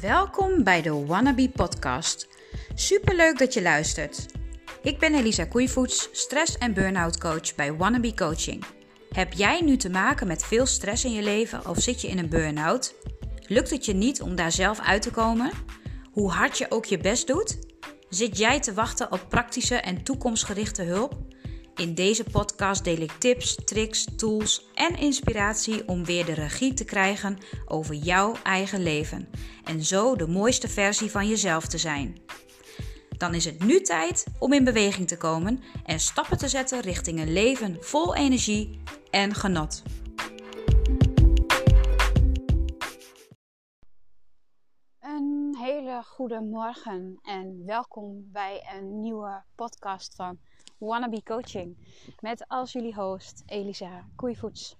Welkom bij de Wannabe Podcast. Superleuk dat je luistert. Ik ben Elisa Koeivoets, stress- en burn-out coach bij Wannabe Coaching. Heb jij nu te maken met veel stress in je leven of zit je in een burn-out? Lukt het je niet om daar zelf uit te komen? Hoe hard je ook je best doet? Zit jij te wachten op praktische en toekomstgerichte hulp? In deze podcast deel ik tips, tricks, tools en inspiratie om weer de regie te krijgen over jouw eigen leven en zo de mooiste versie van jezelf te zijn. Dan is het nu tijd om in beweging te komen en stappen te zetten richting een leven vol energie en genot. Een hele goede morgen en welkom bij een nieuwe podcast van Wannabe Coaching. Met als jullie host Elisa Koeivoets.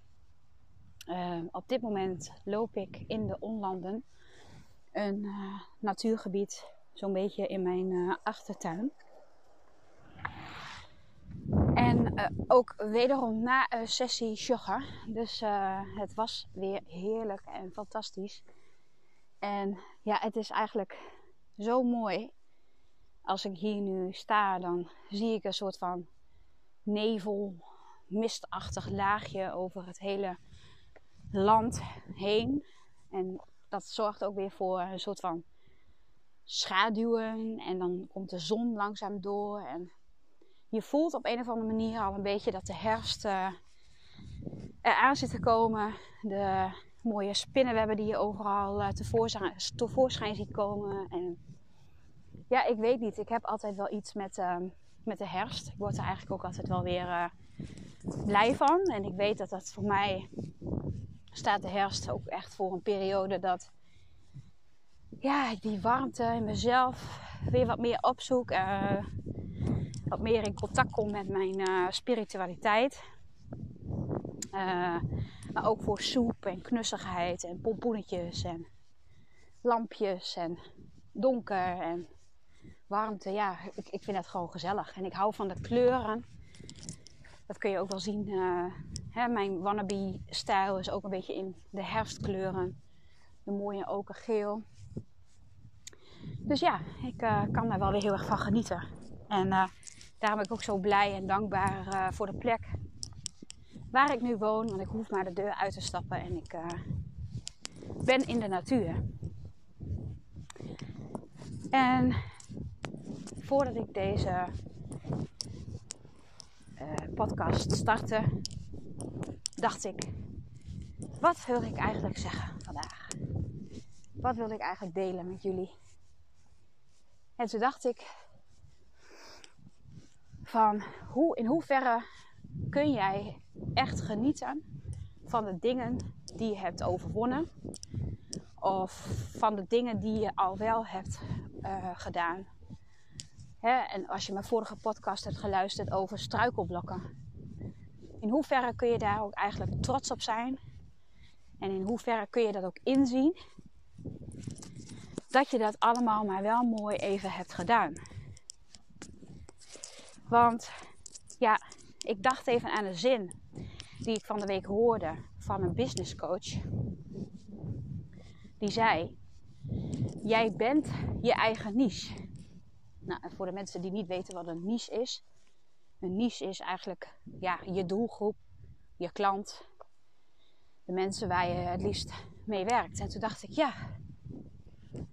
Uh, op dit moment loop ik in de Onlanden, een uh, natuurgebied, zo'n beetje in mijn uh, achtertuin. En ook wederom na een sessie joggen. Dus het was weer heerlijk en fantastisch. En ja, het is eigenlijk zo mooi als ik hier nu sta, dan zie ik een soort van nevel, mistachtig laagje over het hele land heen. En dat zorgt ook weer voor een soort van schaduwen. En dan komt de zon langzaam door. En je voelt op een of andere manier al een beetje dat de herfst uh, eraan zit te komen. De mooie spinnenwebben die je overal uh, tevoorschijn, tevoorschijn ziet komen. En ja, ik weet niet. Ik heb altijd wel iets met, uh, met de herfst. Ik word er eigenlijk ook altijd wel weer uh, blij van. En ik weet dat dat voor mij staat de herfst ook echt voor een periode dat ja, die warmte in mezelf weer wat meer opzoek. Uh, wat meer in contact kom met mijn spiritualiteit. maar ook voor soep en knussigheid en pompoenetjes en lampjes en donker en warmte, ja, ik, ik vind het gewoon gezellig. En ik hou van de kleuren. Dat kun je ook wel zien. Uh, hè, mijn wannabe-stijl is ook een beetje in de herfstkleuren. De mooie okergeel. Dus ja, ik uh, kan daar wel weer heel erg van genieten. En uh, daarom ben ik ook zo blij en dankbaar voor de plek waar ik nu woon. Want ik hoef maar de deur uit te stappen en ik ben in de natuur. En voordat ik deze uh, podcast startte, dacht ik: wat wil ik eigenlijk zeggen vandaag? Wat wil ik eigenlijk delen met jullie? En toen dacht ik: van hoe, in hoeverre kun jij echt genieten van de dingen die je hebt overwonnen? Of van de dingen die je al wel hebt uh, gedaan Hè, en als je mijn vorige podcast hebt geluisterd over struikelblokken. In hoeverre kun je daar ook eigenlijk trots op zijn? En in hoeverre kun je dat ook inzien? Dat je dat allemaal maar wel mooi even hebt gedaan. Want ja, ik dacht even aan een zin die ik van de week hoorde van een business coach. Die zei: Jij bent je eigen niche. Nou, voor de mensen die niet weten wat een niche is. Een niche is eigenlijk ja, je doelgroep, je klant, de mensen waar je het liefst mee werkt. En toen dacht ik, ja,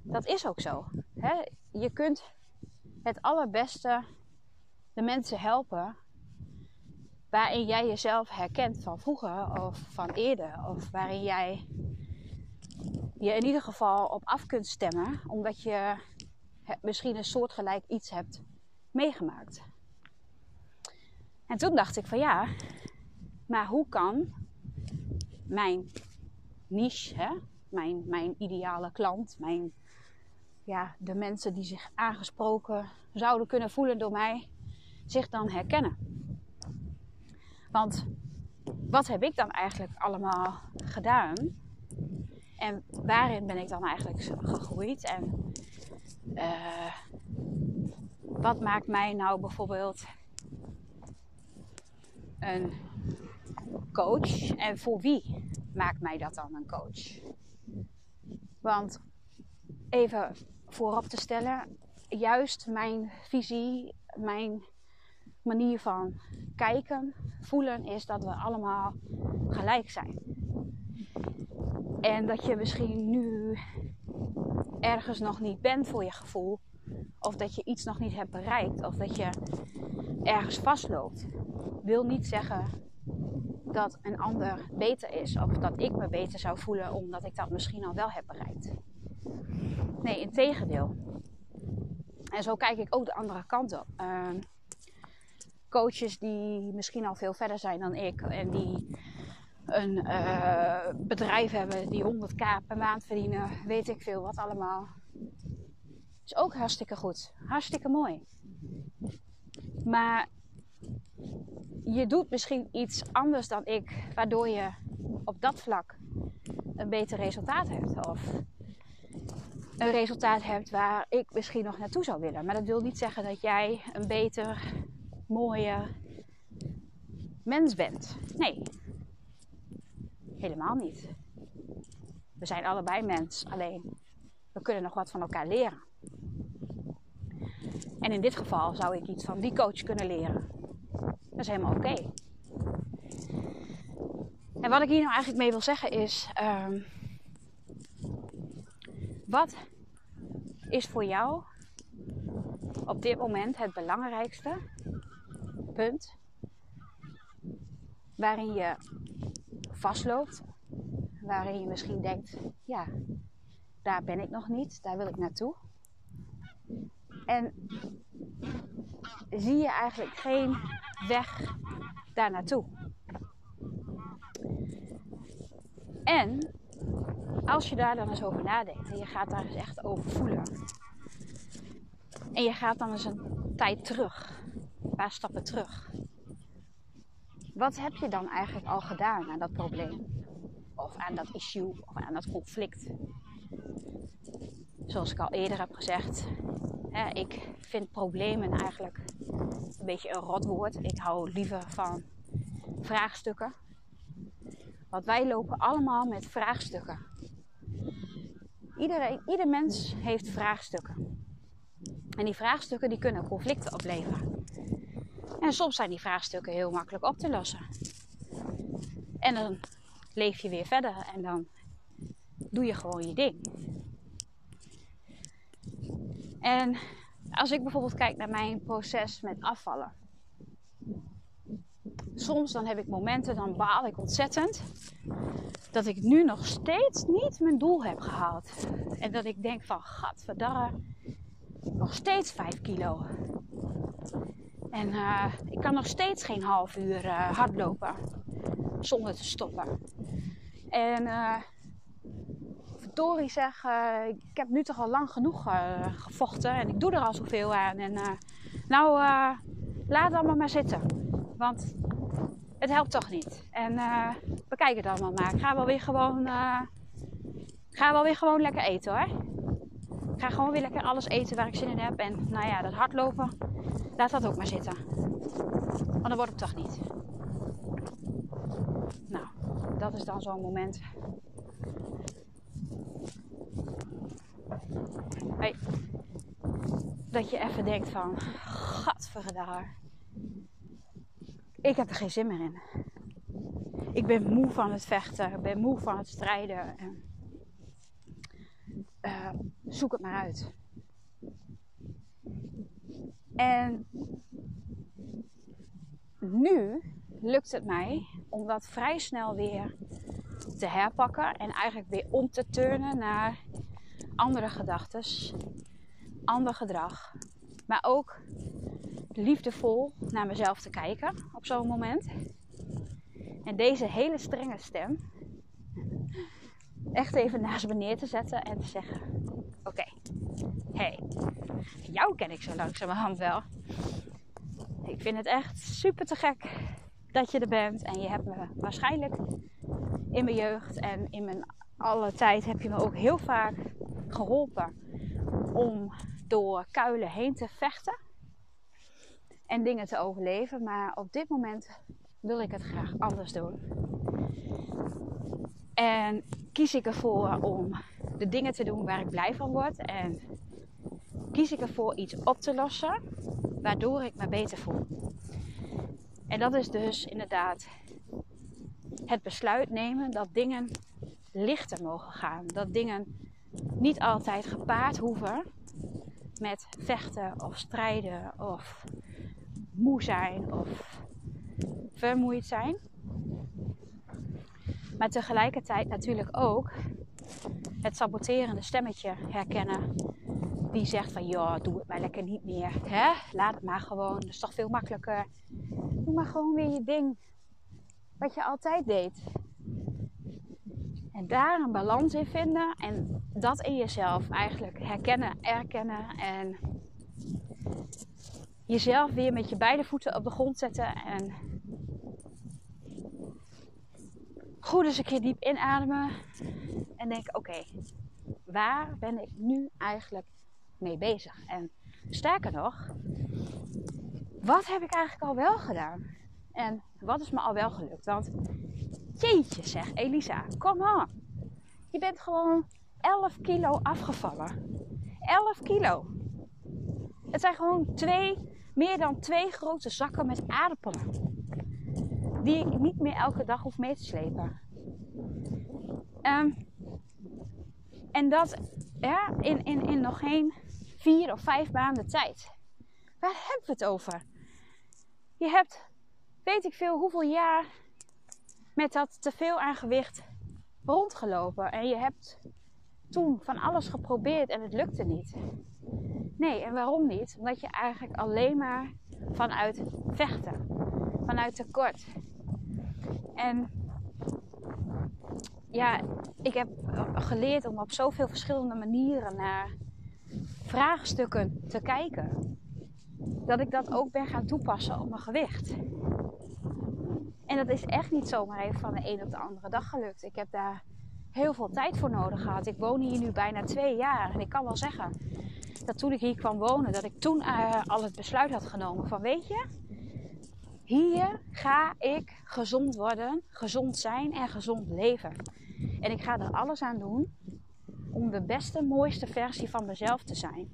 dat is ook zo. Hè? Je kunt het allerbeste de mensen helpen waarin jij jezelf herkent van vroeger of van eerder. Of waarin jij je in ieder geval op af kunt stemmen, omdat je misschien een soortgelijk iets hebt meegemaakt. En toen dacht ik van ja, maar hoe kan mijn niche, mijn, mijn ideale klant, mijn, ja, de mensen die zich aangesproken zouden kunnen voelen door mij, zich dan herkennen? Want wat heb ik dan eigenlijk allemaal gedaan? En waarin ben ik dan eigenlijk gegroeid? En uh, wat maakt mij nou bijvoorbeeld een coach en voor wie maakt mij dat dan een coach? Want even voorop te stellen. Juist mijn visie, mijn manier van kijken, voelen is dat we allemaal gelijk zijn. En dat je misschien nu ergens nog niet bent voor je gevoel. Of dat je iets nog niet hebt bereikt. Of dat je ergens vastloopt. Wil niet zeggen dat een ander beter is. Of dat ik me beter zou voelen omdat ik dat misschien al wel heb bereikt. Nee, in tegendeel. En zo kijk ik ook de andere kant op. Uh, coaches die misschien al veel verder zijn dan ik. En die een uh, bedrijf hebben die 100k per maand verdienen. Weet ik veel wat allemaal. Is ook hartstikke goed. Hartstikke mooi. Maar je doet misschien iets anders dan ik, waardoor je op dat vlak een beter resultaat hebt. Of een resultaat hebt waar ik misschien nog naartoe zou willen. Maar dat wil niet zeggen dat jij een beter, mooier mens bent. Nee, helemaal niet. We zijn allebei mens, alleen we kunnen nog wat van elkaar leren. En in dit geval zou ik iets van die coach kunnen leren. Dat is helemaal oké. En wat ik hier nou eigenlijk mee wil zeggen is: um, wat is voor jou op dit moment het belangrijkste punt waarin je vastloopt, waarin je misschien denkt: ja, daar ben ik nog niet, daar wil ik naartoe. En zie je eigenlijk geen weg daar naartoe. En als je daar dan eens over nadenkt en je gaat daar eens echt over voelen. En je gaat dan eens een tijd terug, een paar stappen terug. Wat heb je dan eigenlijk al gedaan aan dat probleem? Of aan dat issue, of aan dat conflict? Zoals ik al eerder heb gezegd, hè, ik vind problemen eigenlijk een beetje een rotwoord. Ik hou liever van vraagstukken. Want wij lopen allemaal met vraagstukken. Iedereen, ieder mens heeft vraagstukken. En die vraagstukken die kunnen conflicten opleveren. En soms zijn die vraagstukken heel makkelijk op te lossen. En dan leef je weer verder en dan doe je gewoon je ding. En als ik bijvoorbeeld kijk naar mijn proces met afvallen. Soms dan heb ik momenten, dan baal ik ontzettend. Dat ik nu nog steeds niet mijn doel heb gehaald. En dat ik denk van, gadverdarre, nog steeds 5 kilo. En uh, ik kan nog steeds geen half uur uh, hardlopen zonder te stoppen. En uh, verdorie zeg, ik heb nu toch al lang genoeg gevochten en ik doe er al zoveel aan. En nou, laat het allemaal maar zitten. Want het helpt toch niet. En we kijken het allemaal maar. Ik ga wel weer gewoon, ga wel weer gewoon lekker eten hoor. Ik ga gewoon weer lekker alles eten waar ik zin in heb. En nou ja, dat hardlopen, laat dat ook maar zitten. Want dan wordt het toch niet. Nou, dat is dan zo'n moment. Hey, dat je even denkt van, gadverdamme. Ik heb er geen zin meer in. Ik ben moe van het vechten. Ik ben moe van het strijden. En, uh, zoek het maar uit. En nu lukt het mij om dat vrij snel weer te herpakken en eigenlijk weer om te turnen naar andere gedachten, ander gedrag, maar ook liefdevol naar mezelf te kijken op zo'n moment. En deze hele strenge stem echt even naast me neer te zetten en te zeggen: Oké, okay, hey, jou ken ik zo langzamerhand wel. Ik vind het echt super te gek dat je er bent. En je hebt me waarschijnlijk in mijn jeugd en in mijn alle tijd heb je me ook heel vaak geholpen om door kuilen heen te vechten en dingen te overleven. Maar op dit moment wil ik het graag anders doen. En kies ik ervoor om de dingen te doen waar ik blij van word. En kies ik ervoor iets op te lossen, waardoor ik me beter voel. En dat is dus inderdaad het besluit nemen dat dingen lichter mogen gaan. Dat dingen niet altijd gepaard hoeven met vechten of strijden of moe zijn of vermoeid zijn. Maar tegelijkertijd natuurlijk ook het saboterende stemmetje herkennen. Die zegt van ja, doe het maar lekker niet meer. Hè? Laat het maar gewoon. Dat is toch veel makkelijker. Doe maar gewoon weer je ding. Wat je altijd deed. En daar een balans in vinden. En dat in jezelf eigenlijk herkennen, erkennen. En jezelf weer met je beide voeten op de grond zetten. En goed eens een keer diep inademen. En denk: oké, waar ben ik nu eigenlijk mee bezig? En sterker nog, wat heb ik eigenlijk al wel gedaan? En wat is me al wel gelukt? Want jeetje zeg, Elisa, kom on. Je bent gewoon 11 kilo afgevallen. 11 kilo. Het zijn gewoon twee, meer dan twee grote zakken met aardappelen. Die ik niet meer elke dag hoef mee te slepen. Ehm, en dat ja, in, in, in nog geen vier of vijf maanden tijd. Waar hebben we het over? Je hebt, weet ik veel, hoeveel jaar met dat teveel aan gewicht rondgelopen. En je hebt toen van alles geprobeerd en het lukte niet. Nee, en waarom niet? Omdat je eigenlijk alleen maar vanuit vechten, vanuit tekort. En ja, ik heb geleerd om op zoveel verschillende manieren naar vraagstukken te kijken. Dat ik dat ook ben gaan toepassen op mijn gewicht. En dat is echt niet zomaar even van de een op de andere dag gelukt. Ik heb daar heel veel tijd voor nodig gehad. Ik woon hier nu bijna twee jaar. En ik kan wel zeggen dat toen ik hier kwam wonen, dat ik toen uh, al het besluit had genomen van weet je, hier ga ik gezond worden, gezond zijn en gezond leven. En ik ga er alles aan doen om de beste, mooiste versie van mezelf te zijn.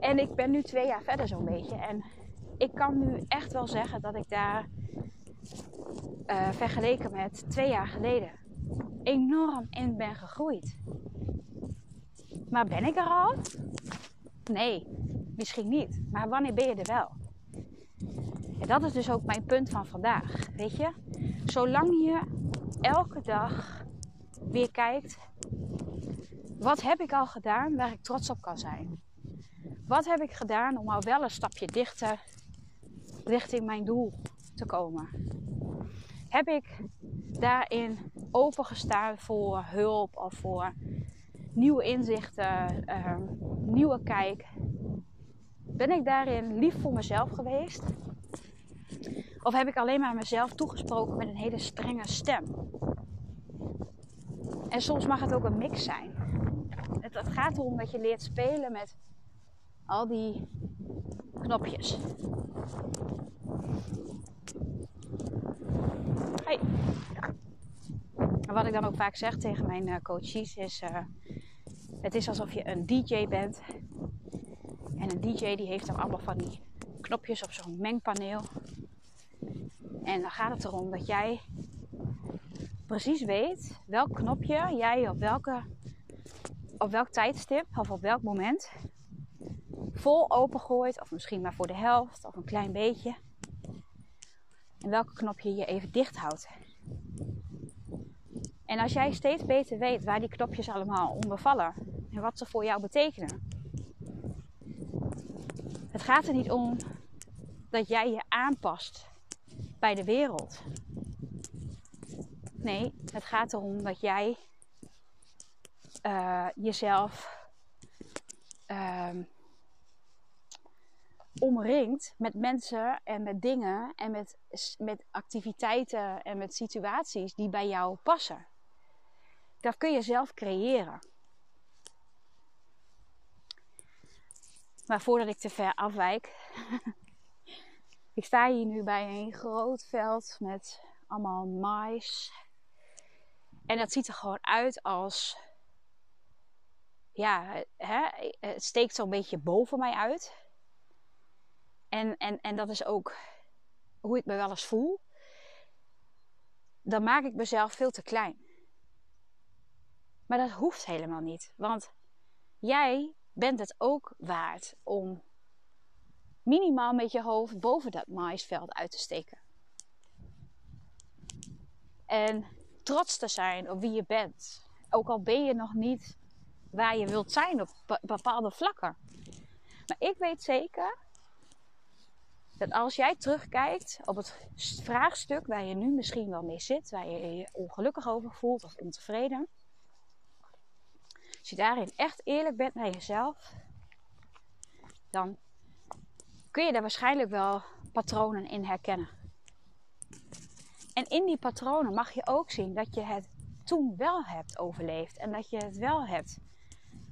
En ik ben nu twee jaar verder zo'n beetje. En ik kan nu echt wel zeggen dat ik daar uh, vergeleken met twee jaar geleden enorm in ben gegroeid. Maar ben ik er al? Nee, misschien niet. Maar wanneer ben je er wel? En dat is dus ook mijn punt van vandaag. Weet je, zolang je elke dag weer kijkt: wat heb ik al gedaan waar ik trots op kan zijn? Wat heb ik gedaan om al wel een stapje dichter richting mijn doel te komen? Heb ik daarin opengestaan voor hulp of voor nieuwe inzichten, uh, nieuwe kijk? Ben ik daarin lief voor mezelf geweest? Of heb ik alleen maar mezelf toegesproken met een hele strenge stem? En soms mag het ook een mix zijn. Het, het gaat erom dat je leert spelen met al die knopjes. Hey. Wat ik dan ook vaak zeg tegen mijn uh, coaches is: uh, het is alsof je een DJ bent. En een DJ die heeft dan allemaal van die knopjes op zo'n mengpaneel. En dan gaat het erom dat jij precies weet welk knopje jij op, welke, op welk tijdstip of op welk moment vol opengooit. Of misschien maar voor de helft of een klein beetje. En welke knopje je even dicht houdt. En als jij steeds beter weet waar die knopjes allemaal vallen en wat ze voor jou betekenen. Het gaat er niet om dat jij je aanpast bij de wereld. Nee, het gaat erom dat jij uh, jezelf uh, omringt met mensen en met dingen en met, met activiteiten en met situaties die bij jou passen. Dat kun je zelf creëren. Maar voordat ik te ver afwijk, ik sta hier nu bij een groot veld met allemaal mais. En dat ziet er gewoon uit als. Ja, hè, het steekt zo'n beetje boven mij uit. En, en, en dat is ook hoe ik me wel eens voel. Dan maak ik mezelf veel te klein. Maar dat hoeft helemaal niet. Want jij bent het ook waard om minimaal met je hoofd boven dat maisveld uit te steken. En trots te zijn op wie je bent. Ook al ben je nog niet waar je wilt zijn op bepaalde vlakken. Maar ik weet zeker dat als jij terugkijkt op het vraagstuk waar je nu misschien wel mee zit, waar je je ongelukkig over voelt of ontevreden. Als je daarin echt eerlijk bent naar jezelf, dan kun je daar waarschijnlijk wel patronen in herkennen. En in die patronen mag je ook zien dat je het toen wel hebt overleefd en dat je het wel hebt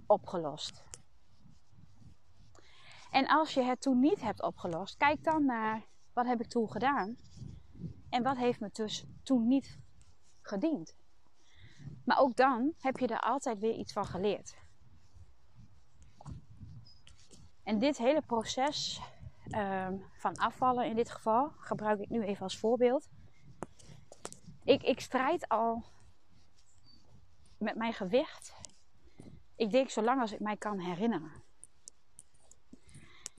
opgelost. En als je het toen niet hebt opgelost, kijk dan naar wat heb ik toen gedaan en wat heeft me dus toen niet gediend. Maar ook dan heb je er altijd weer iets van geleerd. En dit hele proces Ehm, van afvallen in dit geval, gebruik ik nu even als voorbeeld. Ik, ik strijd al met mijn gewicht. Ik denk zolang als ik mij kan herinneren.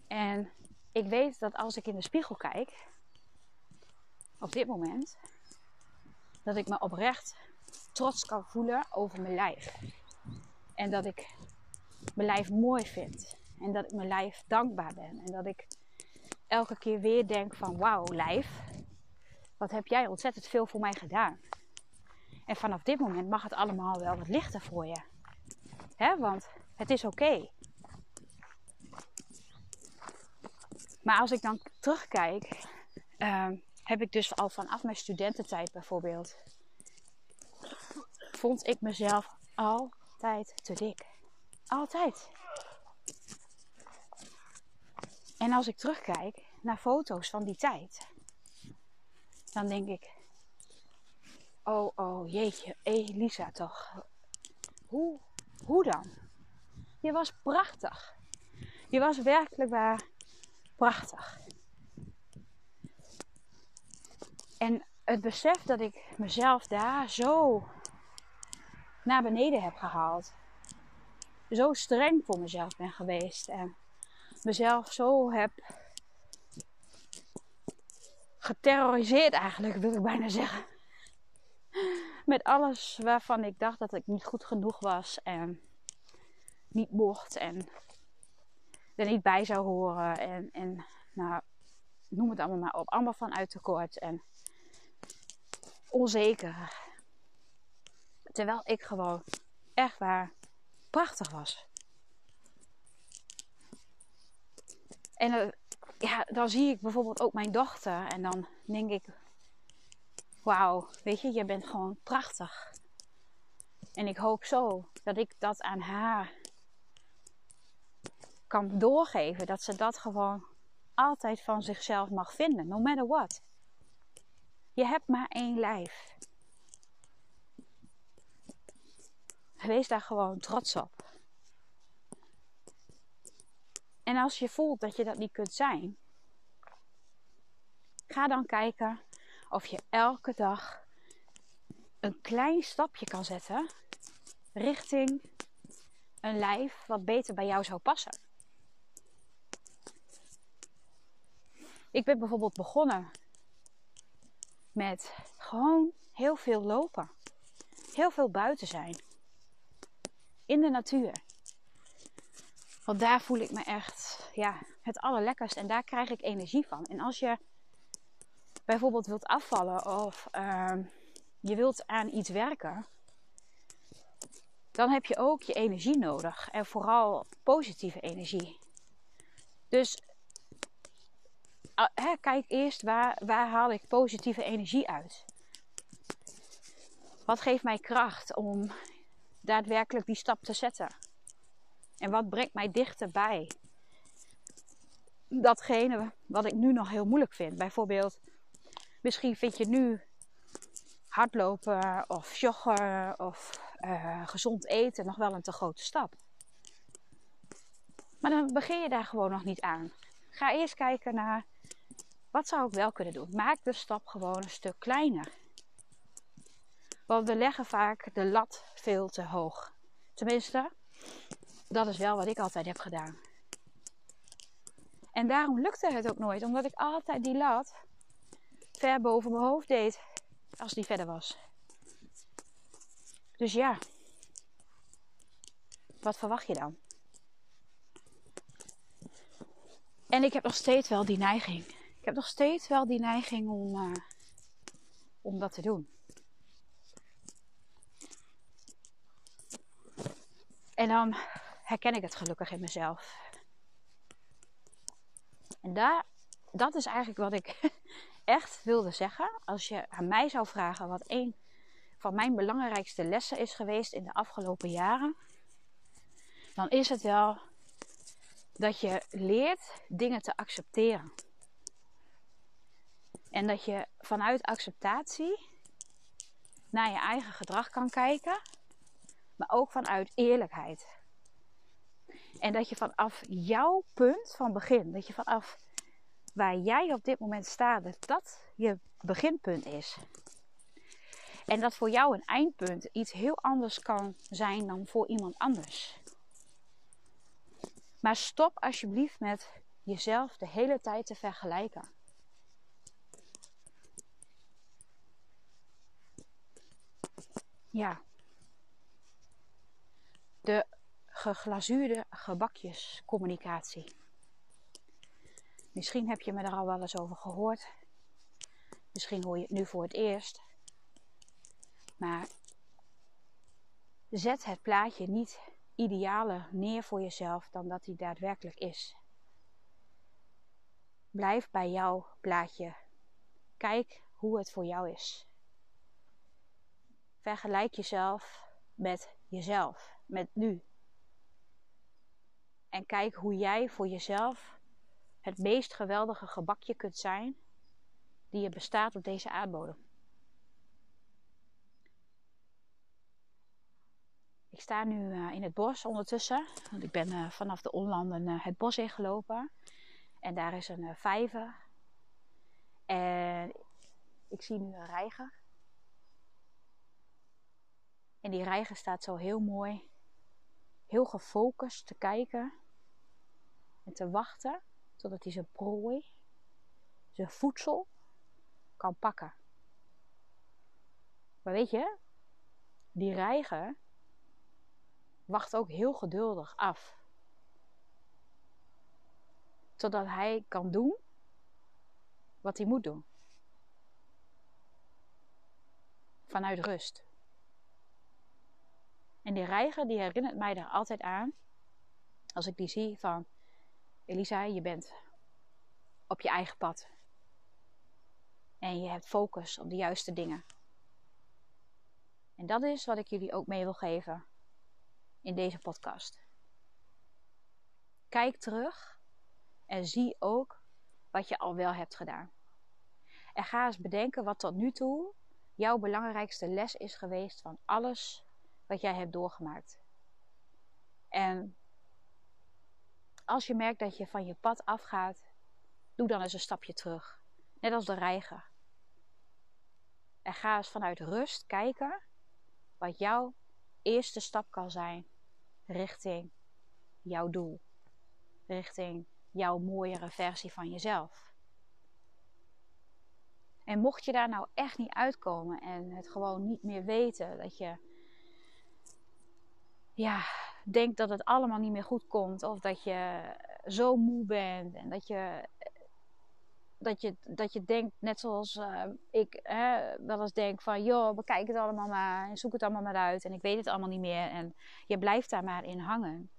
En ik weet dat als ik in de spiegel kijk, op dit moment, dat ik me oprecht trots kan voelen over mijn lijf. En dat ik mijn lijf mooi vind. En dat ik mijn lijf dankbaar ben. En dat ik elke keer weer denk van wauw lijf, wat heb jij ontzettend veel voor mij gedaan. En vanaf dit moment mag het allemaal wel wat lichter voor je. hè? want het is oké. Maar als ik dan terugkijk, ehm, heb ik dus al vanaf mijn studententijd bijvoorbeeld, vond ik mezelf altijd te dik. Altijd. En als ik terugkijk naar foto's van die tijd, dan denk ik: Oh, oh, jeetje, Elisa toch. Hoe, hoe dan? Je was prachtig. Je was werkelijk waar prachtig. En het besef dat ik mezelf daar zo naar beneden heb gehaald. Zo streng voor mezelf ben geweest. En mezelf zo heb geterroriseerd eigenlijk, wil ik bijna zeggen. Met alles waarvan ik dacht dat ik niet goed genoeg was en niet mocht en er niet bij zou horen. En, en nou, noem het allemaal maar op. Allemaal vanuit tekort en onzeker. Terwijl ik gewoon echt waar prachtig was. En uh, ja, dan zie ik bijvoorbeeld ook mijn dochter. En dan denk ik, wauw, weet je, je bent gewoon prachtig. En ik hoop zo dat ik dat aan haar kan doorgeven. Dat ze dat gewoon altijd van zichzelf mag vinden, no matter what. Je hebt maar één lijf. Wees daar gewoon trots op. En als je voelt dat je dat niet kunt zijn, ga dan kijken of je elke dag een klein stapje kan zetten richting een lijf wat beter bij jou zou passen. Ik ben bijvoorbeeld begonnen met gewoon heel veel lopen. Heel veel buiten zijn. In de natuur. Want daar voel ik me echt ja, het allerlekkerst en daar krijg ik energie van. En als je bijvoorbeeld wilt afvallen of ehm, je wilt aan iets werken, dan heb je ook je energie nodig. En vooral positieve energie. Dus hè, kijk eerst waar, waar haal ik positieve energie uit. Wat geeft mij kracht om daadwerkelijk die stap te zetten? En wat brengt mij dichterbij? Datgene wat ik nu nog heel moeilijk vind. Bijvoorbeeld, misschien vind je nu hardlopen of joggen of uh, gezond eten nog wel een te grote stap. Maar dan begin je daar gewoon nog niet aan. Ga eerst kijken naar wat zou ik wel kunnen doen. Maak de stap gewoon een stuk kleiner. Want we leggen vaak de lat veel te hoog. Tenminste, dat is wel wat ik altijd heb gedaan. En daarom lukte het ook nooit, omdat ik altijd die lat ver boven mijn hoofd deed als die verder was. Dus ja, wat verwacht je dan? En ik heb nog steeds wel die neiging. Ik heb nog steeds wel die neiging om, uh, om dat te doen. En dan herken ik het gelukkig in mezelf. En daar, dat is eigenlijk wat ik echt wilde zeggen. Als je aan mij zou vragen wat een van mijn belangrijkste lessen is geweest in de afgelopen jaren, dan is het wel dat je leert dingen te accepteren. En dat je vanuit acceptatie naar je eigen gedrag kan kijken, maar ook vanuit eerlijkheid. En dat je vanaf jouw punt van begin, dat je vanaf waar jij op dit moment staat, dat dat je beginpunt is. En dat voor jou een eindpunt iets heel anders kan zijn dan voor iemand anders. Maar stop alsjeblieft met jezelf de hele tijd te vergelijken. Ja. De geglazuurde gebakjescommunicatie. Misschien heb je me er al wel eens over gehoord. Misschien hoor je het nu voor het eerst. Maar zet het plaatje niet idealer neer voor jezelf dan dat hij daadwerkelijk is. Blijf bij jouw plaatje. Kijk hoe het voor jou is. Vergelijk jezelf met jezelf, met nu. En kijk hoe jij voor jezelf het meest geweldige gebakje kunt zijn die er bestaat op deze aardbodem. Ik sta nu uh, in het bos ondertussen, want ik ben uh, vanaf de onlanden uh, het bos ingelopen. En daar is een vijver. En ik zie nu een reiger. En die reiger staat zo heel mooi, heel gefocust te kijken en te wachten totdat hij zijn prooi, zijn voedsel, kan pakken. Maar weet je, die reiger wacht ook heel geduldig af. Totdat hij kan doen wat hij moet doen. Vanuit rust. En die reiger die herinnert mij daar altijd aan. Als ik die zie van Elisa, je bent op je eigen pad. En je hebt focus op de juiste dingen. En dat is wat ik jullie ook mee wil geven in deze podcast. Kijk terug en zie ook wat je al wel hebt gedaan. En ga eens bedenken wat tot nu toe jouw belangrijkste les is geweest van alles wat jij hebt doorgemaakt. En als je merkt dat je van je pad afgaat, doe dan eens een stapje terug. Net als de reiger. En ga eens vanuit rust kijken wat jouw eerste stap kan zijn richting jouw doel. Richting jouw mooiere versie van jezelf. En mocht je daar nou echt niet uitkomen en het gewoon niet meer weten, dat je ja, denkt dat het allemaal niet meer goed komt, of dat je zo moe bent en dat je, dat je, dat je denkt, net zoals uh, ik hè, wel eens denk van, joh, bekijk het allemaal maar en zoek het allemaal maar uit en ik weet het allemaal niet meer en je blijft daar maar in hangen.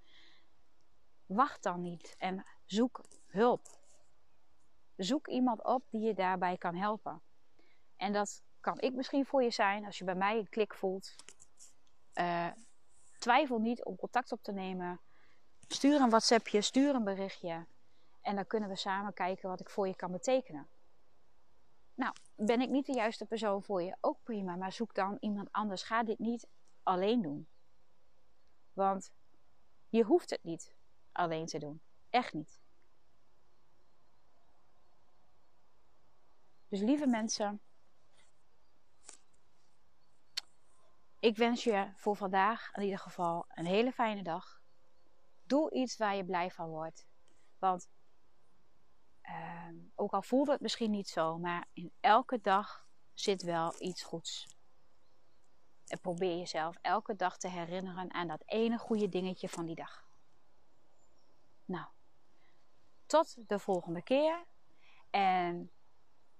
Wacht dan niet en zoek hulp. Zoek iemand op die je daarbij kan helpen. En dat kan ik misschien voor je zijn als je bij mij een klik voelt. Uh, twijfel niet om contact op te nemen. Stuur een WhatsAppje, stuur een berichtje. En dan kunnen we samen kijken wat ik voor je kan betekenen. Nou, ben ik niet de juiste persoon voor je? Ook prima, maar zoek dan iemand anders. Ga dit niet alleen doen. Want je hoeft het niet alleen te doen. Echt niet. Dus lieve mensen, ik wens je voor vandaag in ieder geval een hele fijne dag. Doe iets waar je blij van wordt. Want uh, ook al voelt het misschien niet zo, maar in elke dag zit wel iets goeds. En probeer jezelf elke dag te herinneren aan dat ene goede dingetje van die dag. Nou, tot de volgende keer. En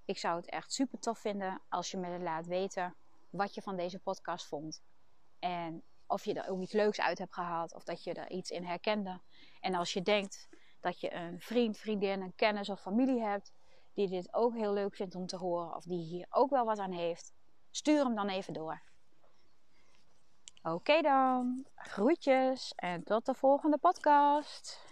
ik zou het echt super tof vinden als je me laat weten wat je van deze podcast vond. En of je er ook iets leuks uit hebt gehaald of dat je er iets in herkende. En als je denkt dat je een vriend, vriendin, een kennis of familie hebt die dit ook heel leuk vindt om te horen of die hier ook wel wat aan heeft, stuur hem dan even door. Oké dan, groetjes en tot de volgende podcast.